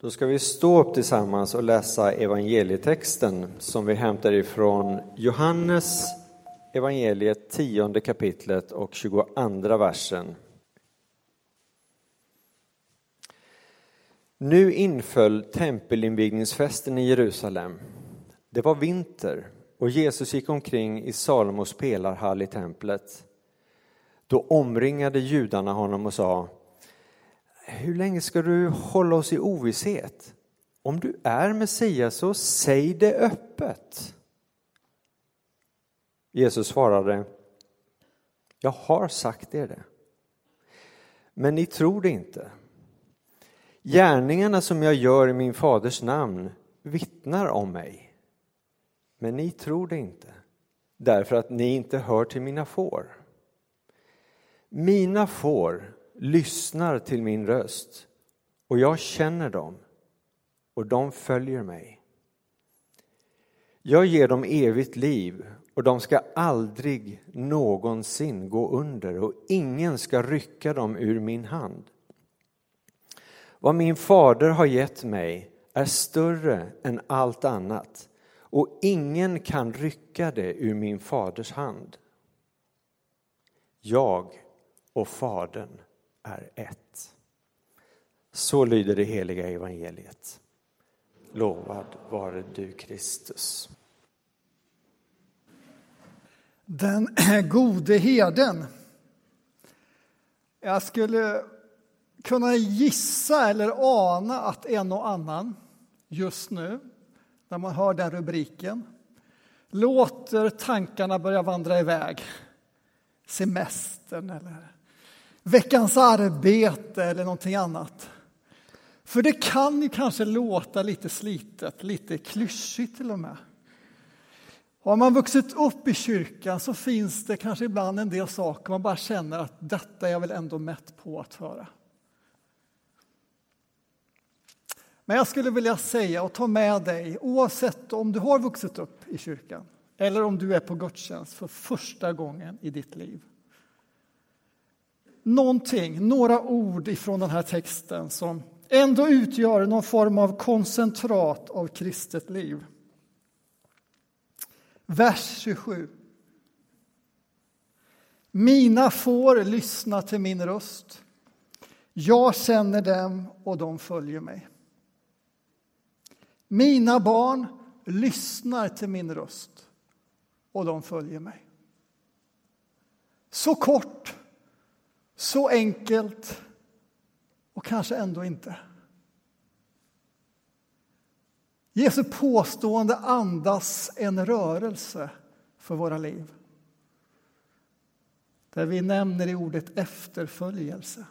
Då ska vi stå upp tillsammans och läsa evangelietexten som vi hämtar ifrån Johannes evangeliet 10 kapitlet och 22 versen. Nu inföll tempelinvigningsfesten i Jerusalem. Det var vinter och Jesus gick omkring i Salomos pelarhall i templet. Då omringade judarna honom och sa hur länge ska du hålla oss i ovisshet? Om du är Messias så säg det öppet. Jesus svarade, jag har sagt er det. Men ni tror det inte. Gärningarna som jag gör i min faders namn vittnar om mig. Men ni tror det inte, därför att ni inte hör till mina får. Mina får lyssnar till min röst och jag känner dem och de följer mig. Jag ger dem evigt liv och de ska aldrig någonsin gå under och ingen ska rycka dem ur min hand. Vad min fader har gett mig är större än allt annat och ingen kan rycka det ur min faders hand. Jag och Fadern är ett. Så lyder det heliga evangeliet. Lovad vare du Kristus. Den gode herden. Jag skulle kunna gissa eller ana att en och annan just nu, när man hör den rubriken, låter tankarna börja vandra iväg. Semestern eller veckans arbete eller någonting annat. För det kan ju kanske låta lite slitet, lite klyschigt till och med. Har man vuxit upp i kyrkan så finns det kanske ibland en del saker man bara känner att detta är jag väl ändå mätt på att höra. Men jag skulle vilja säga och ta med dig, oavsett om du har vuxit upp i kyrkan eller om du är på gudstjänst för första gången i ditt liv någonting, några ord ifrån den här texten som ändå utgör någon form av koncentrat av kristet liv. Vers 27. Mina får lyssna till min röst. Jag känner dem och de följer mig. Mina barn lyssnar till min röst och de följer mig. Så kort så enkelt och kanske ändå inte. Jesu påstående andas en rörelse för våra liv. Där vi nämner i ordet efterföljelse.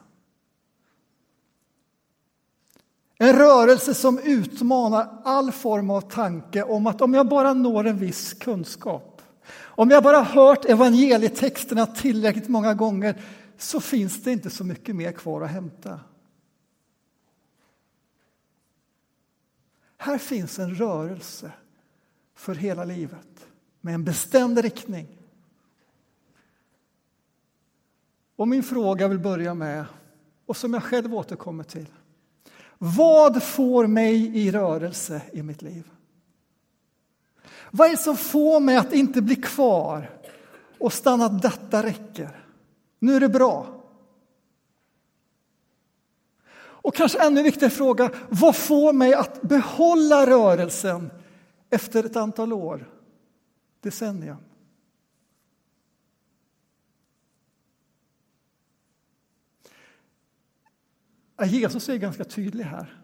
En rörelse som utmanar all form av tanke om att om jag bara når en viss kunskap, om jag bara hört evangelietexterna tillräckligt många gånger så finns det inte så mycket mer kvar att hämta. Här finns en rörelse för hela livet med en bestämd riktning. Och min fråga vill börja med, och som jag själv återkommer till. Vad får mig i rörelse i mitt liv? Vad är det som får mig att inte bli kvar och stanna detta räcker? Nu är det bra. Och kanske ännu viktigare fråga, vad får mig att behålla rörelsen efter ett antal år, decennium? Jesus är ganska tydlig här.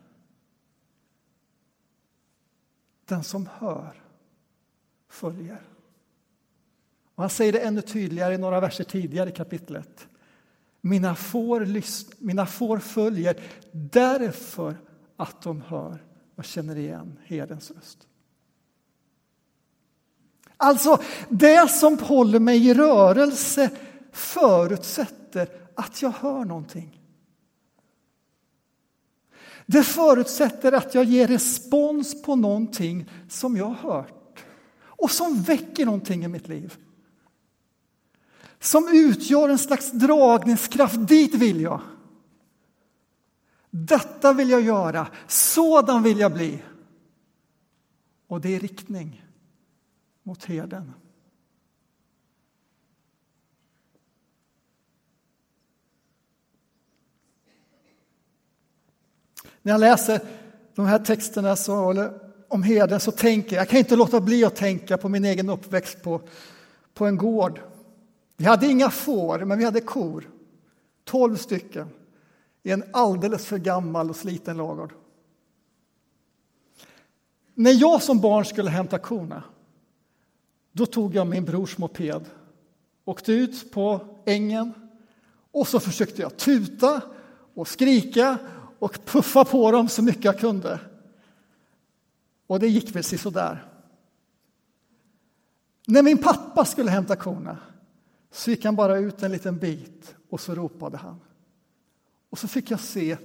Den som hör följer. Och han säger det ännu tydligare i några verser tidigare i kapitlet. Mina får, mina får följer därför att de hör och känner igen herdens röst. Alltså, det som håller mig i rörelse förutsätter att jag hör någonting. Det förutsätter att jag ger respons på någonting som jag har hört och som väcker någonting i mitt liv som utgör en slags dragningskraft. Dit vill jag. Detta vill jag göra, sådan vill jag bli. Och det är riktning mot herden. När jag läser de här texterna så, eller om herden så tänker jag, jag kan inte låta bli att tänka på min egen uppväxt på, på en gård. Vi hade inga får, men vi hade kor. Tolv stycken i en alldeles för gammal och sliten lagård. När jag som barn skulle hämta korna, då tog jag min brors moped, åkte ut på ängen och så försökte jag tuta och skrika och puffa på dem så mycket jag kunde. Och det gick väl sådär. När min pappa skulle hämta korna så gick han bara ut en liten bit och så ropade han. Och så fick jag se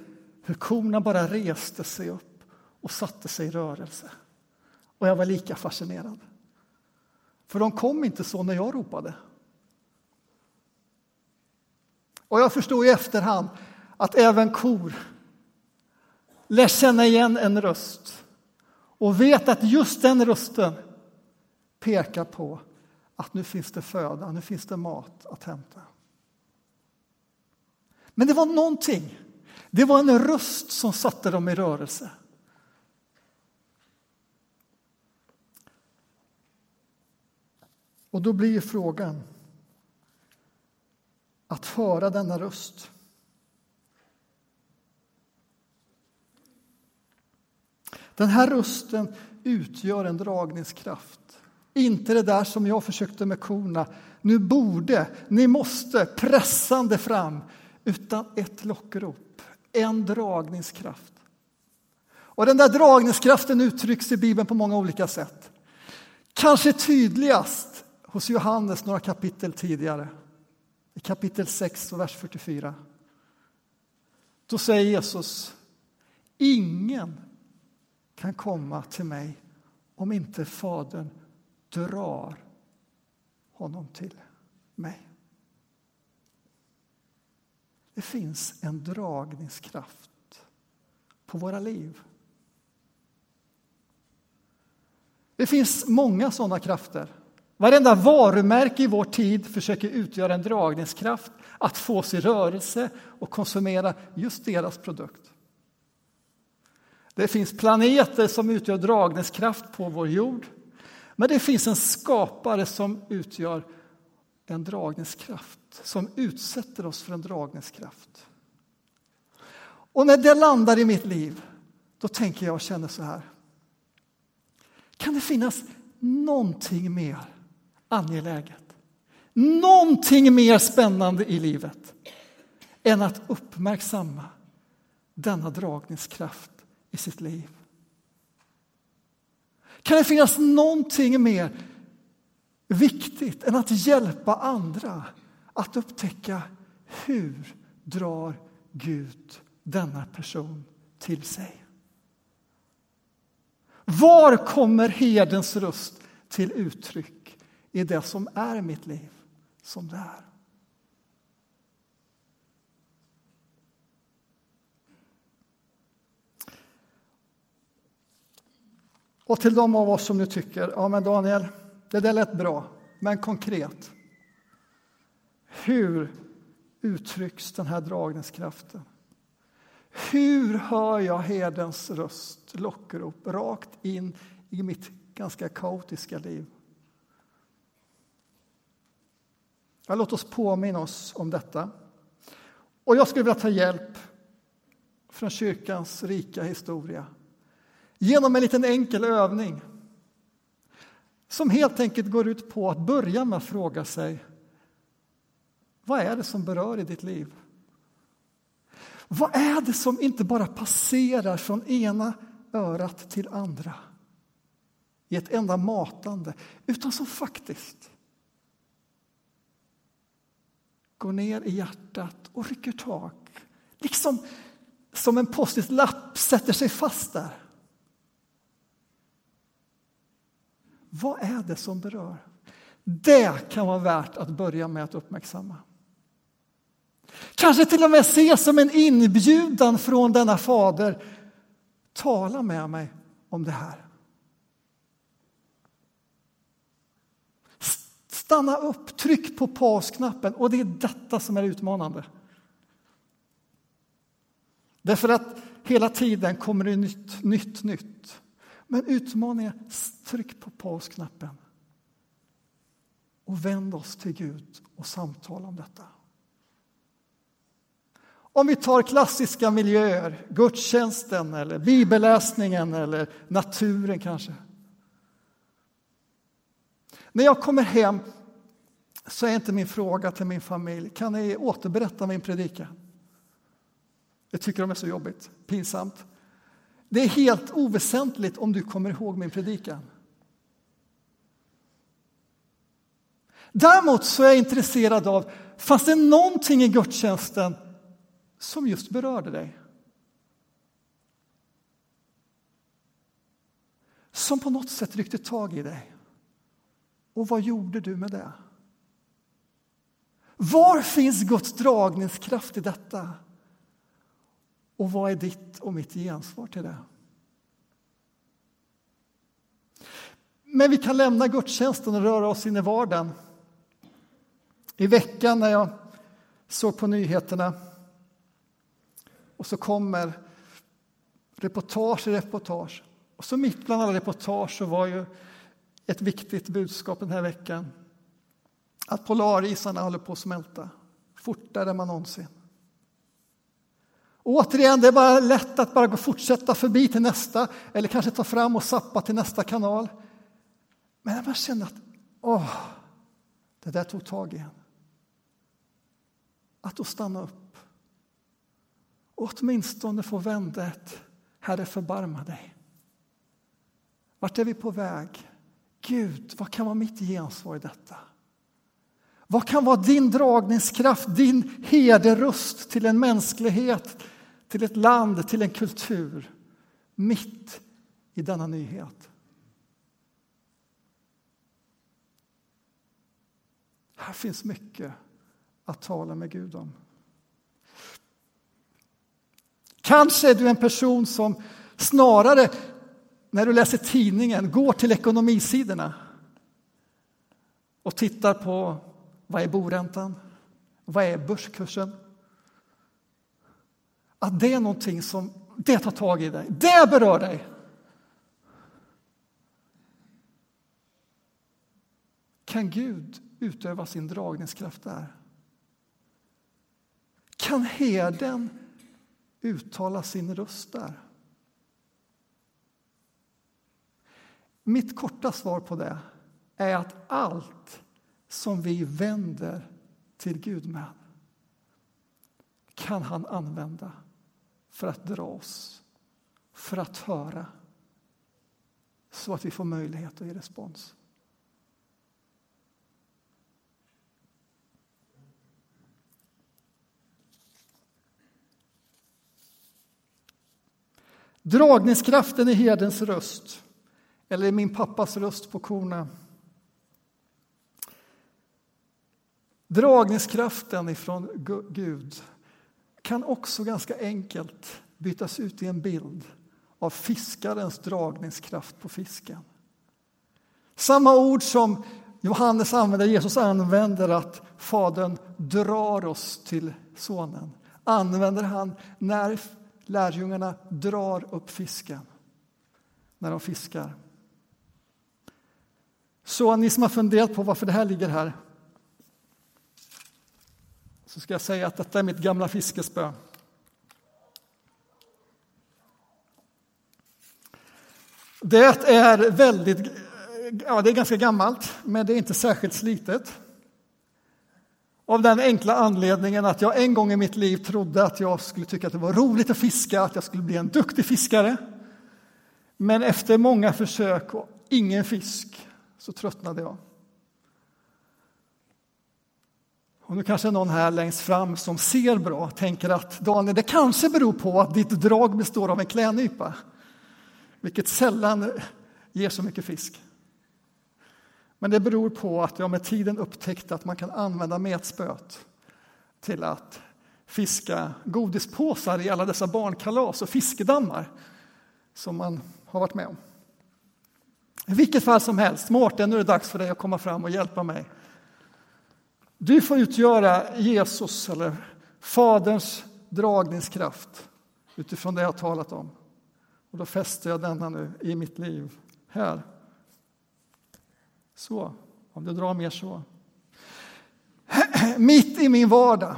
hur korna bara reste sig upp och satte sig i rörelse. Och jag var lika fascinerad. För de kom inte så när jag ropade. Och jag förstod i efterhand att även kor lär känna igen en röst och vet att just den rösten pekar på att nu finns det föda, nu finns det mat att hämta. Men det var någonting. Det var en röst som satte dem i rörelse. Och då blir frågan att höra denna röst. Den här rösten utgör en dragningskraft. Inte det där som jag försökte med korna. Nu borde, ni måste, pressande fram. Utan ett lockrop, en dragningskraft. Och den där dragningskraften uttrycks i Bibeln på många olika sätt. Kanske tydligast hos Johannes några kapitel tidigare. I kapitel 6 och vers 44. Då säger Jesus Ingen kan komma till mig om inte Fadern drar honom till mig. Det finns en dragningskraft på våra liv. Det finns många sådana krafter. Varenda varumärke i vår tid försöker utgöra en dragningskraft att få sig rörelse och konsumera just deras produkt. Det finns planeter som utgör dragningskraft på vår jord. Men det finns en skapare som utgör en dragningskraft, som utsätter oss för en dragningskraft. Och när det landar i mitt liv, då tänker jag och känner så här. Kan det finnas någonting mer angeläget, någonting mer spännande i livet än att uppmärksamma denna dragningskraft i sitt liv? Kan det finnas någonting mer viktigt än att hjälpa andra att upptäcka hur drar Gud denna person till sig? Var kommer herdens röst till uttryck i det som är mitt liv som det är? Och till de av oss som nu tycker, ja men Daniel, det där lät bra, men konkret. Hur uttrycks den här dragningskraften? Hur hör jag herdens röst, lockrop, rakt in i mitt ganska kaotiska liv? Ja, låt oss påminna oss om detta. Och jag skulle vilja ta hjälp från kyrkans rika historia genom en liten enkel övning som helt enkelt går ut på att börja med att fråga sig vad är det som berör i ditt liv? Vad är det som inte bara passerar från ena örat till andra i ett enda matande, utan som faktiskt går ner i hjärtat och rycker tag. Liksom som en post-it-lapp sätter sig fast där. Vad är det som berör? Det kan vara värt att börja med att uppmärksamma. Kanske till och med se som en inbjudan från denna fader. Tala med mig om det här. Stanna upp, tryck på pausknappen och det är detta som är utmanande. Därför att hela tiden kommer det nytt, nytt, nytt. Men utmaningen är tryck på pausknappen och vänd oss till Gud och samtala om detta. Om vi tar klassiska miljöer, gudstjänsten eller bibelläsningen eller naturen kanske. När jag kommer hem så är inte min fråga till min familj, kan ni återberätta min predikan? Jag tycker de är så jobbigt, pinsamt. Det är helt oväsentligt om du kommer ihåg min predikan. Däremot så är jag intresserad av, fanns det någonting i gudstjänsten som just berörde dig? Som på något sätt ryckte tag i dig? Och vad gjorde du med det? Var finns Guds dragningskraft i detta? Och vad är ditt och mitt gensvar till det? Men vi kan lämna gudstjänsten och röra oss in i vardagen. I veckan när jag såg på nyheterna och så kommer reportage i reportage. Och så mitt bland alla reportage så var ju ett viktigt budskap den här veckan att polarisarna håller på att smälta fortare än man någonsin. Återigen, det är bara lätt att bara fortsätta förbi till nästa eller kanske ta fram och sappa till nästa kanal. Men när man känner att åh, det där tog tag i en. Att då stanna upp och åtminstone få vända ett Herre, förbarma dig. Vart är vi på väg? Gud, vad kan vara mitt gensvar i detta? Vad kan vara din dragningskraft, din herderöst till en mänsklighet, till ett land, till en kultur mitt i denna nyhet? Här finns mycket att tala med Gud om. Kanske är du en person som snarare när du läser tidningen går till ekonomisidorna och tittar på vad är boräntan? Vad är börskursen? Att det är någonting som det tar tag i dig, det berör dig. Kan Gud utöva sin dragningskraft där? Kan herden uttala sin röst där? Mitt korta svar på det är att allt som vi vänder till Gud med kan han använda för att dra oss, för att höra så att vi får möjlighet att ge respons. Dragningskraften i herdens röst, eller min pappas röst på korna Dragningskraften ifrån Gud kan också ganska enkelt bytas ut i en bild av fiskarens dragningskraft på fisken. Samma ord som Johannes använder, Jesus använder att Fadern drar oss till Sonen använder han när lärjungarna drar upp fisken, när de fiskar. Så ni som har funderat på varför det här ligger här så ska jag säga att detta är mitt gamla fiskespö. Det är väldigt, ja det är ganska gammalt, men det är inte särskilt slitet. Av den enkla anledningen att jag en gång i mitt liv trodde att jag skulle tycka att det var roligt att fiska, att jag skulle bli en duktig fiskare. Men efter många försök och ingen fisk så tröttnade jag. Och nu kanske någon här längst fram som ser bra tänker att Daniel, det kanske beror på att ditt drag består av en klädnypa, vilket sällan ger så mycket fisk. Men det beror på att jag med tiden upptäckte att man kan använda metspöet till att fiska godispåsar i alla dessa barnkalas och fiskedammar som man har varit med om. I vilket fall som helst, Mårten, nu är det dags för dig att komma fram och hjälpa mig. Du får utgöra Jesus, eller Faderns dragningskraft utifrån det jag har talat om. Och då fäster jag denna nu i mitt liv, här. Så, om du drar mer så. Mitt i min vardag,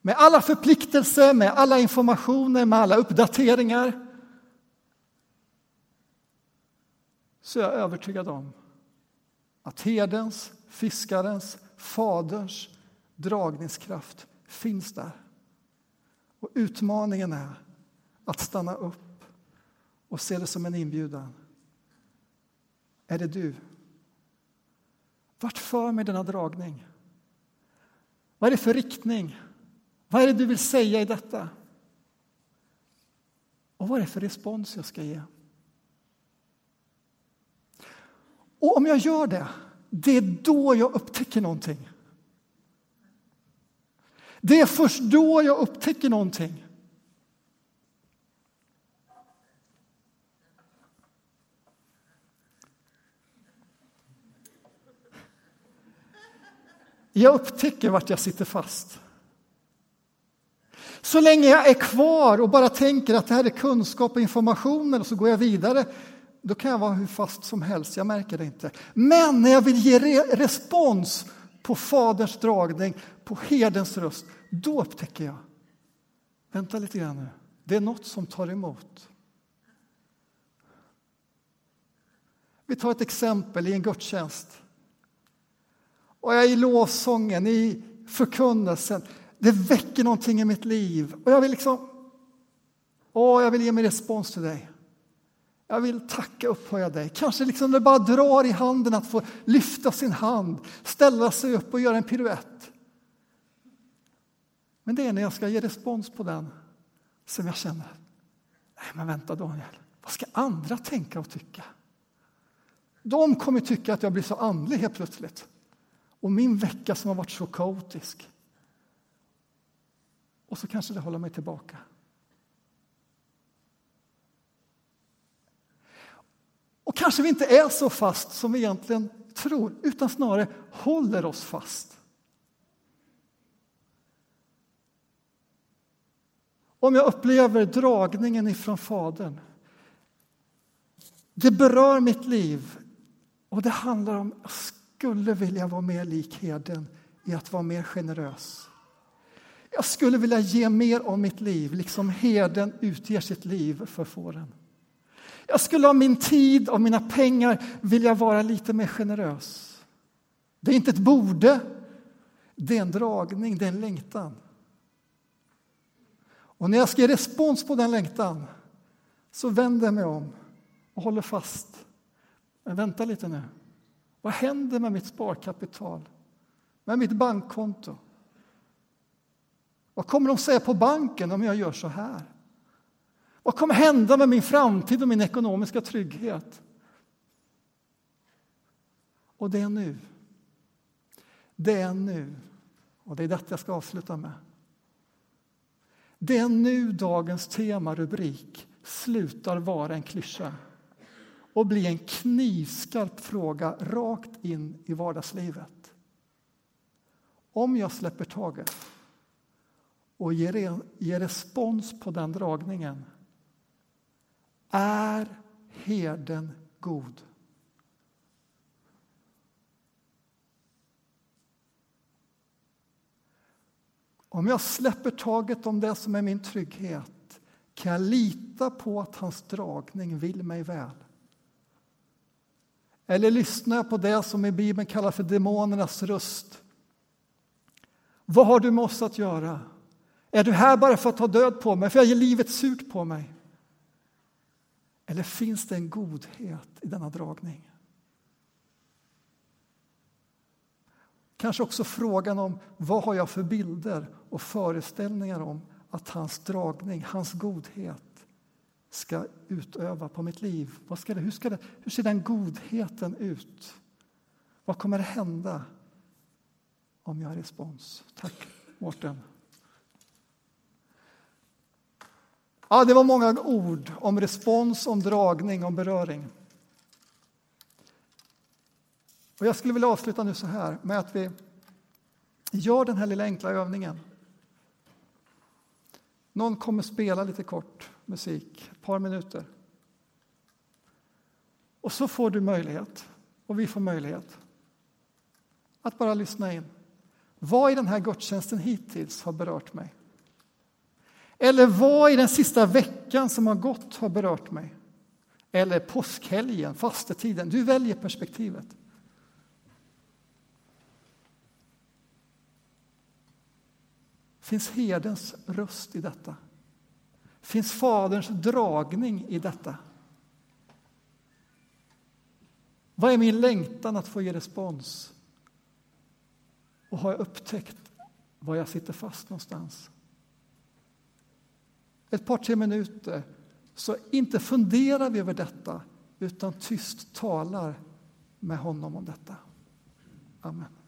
med alla förpliktelser, med alla informationer, med alla uppdateringar så är jag övertygad om att herdens, fiskarens, faderns dragningskraft finns där. Och utmaningen är att stanna upp och se det som en inbjudan. Är det du? Vart för mig denna dragning? Vad är det för riktning? Vad är det du vill säga i detta? Och vad är det för respons jag ska ge? Och om jag gör det, det är då jag upptäcker någonting. Det är först då jag upptäcker någonting. Jag upptäcker vart jag sitter fast. Så länge jag är kvar och bara tänker att det här är kunskap och information och så går jag vidare, då kan jag vara hur fast som helst, jag märker det inte. Men när jag vill ge respons på Faderns dragning, på herdens röst, då upptäcker jag, vänta lite grann nu, det är något som tar emot. Vi tar ett exempel i en gudstjänst. Och jag är i lovsången, i förkunnelsen. Det väcker någonting i mitt liv. Och jag vill liksom... Åh, jag vill ge mig respons till dig. Jag vill tacka och upphöja dig. Kanske liksom det bara drar i handen att få lyfta sin hand, ställa sig upp och göra en piruett. Men det är när jag ska ge respons på den som jag känner, nej men vänta Daniel, vad ska andra tänka och tycka? De kommer tycka att jag blir så andlig helt plötsligt. Och min vecka som har varit så kaotisk. Och så kanske det håller mig tillbaka. Kanske vi inte är så fast som vi egentligen tror, utan snarare håller oss fast. Om jag upplever dragningen ifrån Fadern, det berör mitt liv och det handlar om att jag skulle vilja vara mer lik herden i att vara mer generös. Jag skulle vilja ge mer av mitt liv, liksom herden utger sitt liv för fåren. Jag skulle ha min tid och mina pengar vilja vara lite mer generös. Det är inte ett borde, det är en dragning, det är en längtan. Och när jag ska ge respons på den längtan så vänder jag mig om och håller fast. Men vänta lite nu. Vad händer med mitt sparkapital? Med mitt bankkonto? Vad kommer de säga på banken om jag gör så här? Vad kommer hända med min framtid och min ekonomiska trygghet? Och det är nu. Det är nu. Och det är detta jag ska avsluta med. Det är nu dagens temarubrik slutar vara en klyscha och blir en knivskarp fråga rakt in i vardagslivet. Om jag släpper taget och ger, ger respons på den dragningen är herden god? Om jag släpper taget om det som är min trygghet kan jag lita på att hans dragning vill mig väl. Eller lyssnar jag på det som i Bibeln kallas för demonernas röst? Vad har du med oss att göra? Är du här bara för att ta död på mig, för jag ger livet surt på mig? Eller finns det en godhet i denna dragning? Kanske också frågan om vad har jag för bilder och föreställningar om att hans dragning, hans godhet ska utöva på mitt liv. Vad ska det, hur, ska det, hur ser den godheten ut? Vad kommer att hända om jag har respons? Tack, Mårten. Ja, det var många ord om respons, om dragning, om beröring. Och jag skulle vilja avsluta nu så här med att vi gör den här lilla enkla övningen. Någon kommer spela lite kort musik, ett par minuter. Och så får du möjlighet, och vi får möjlighet, att bara lyssna in. Vad i den här gudstjänsten hittills har berört mig? Eller vad i den sista veckan som har gått har berört mig? Eller påskhelgen, fastetiden. Du väljer perspektivet. Finns herdens röst i detta? Finns Faderns dragning i detta? Vad är min längtan att få ge respons? Och har jag upptäckt var jag sitter fast någonstans? Ett par, tre minuter, så inte funderar vi över detta utan tyst talar med honom om detta. Amen.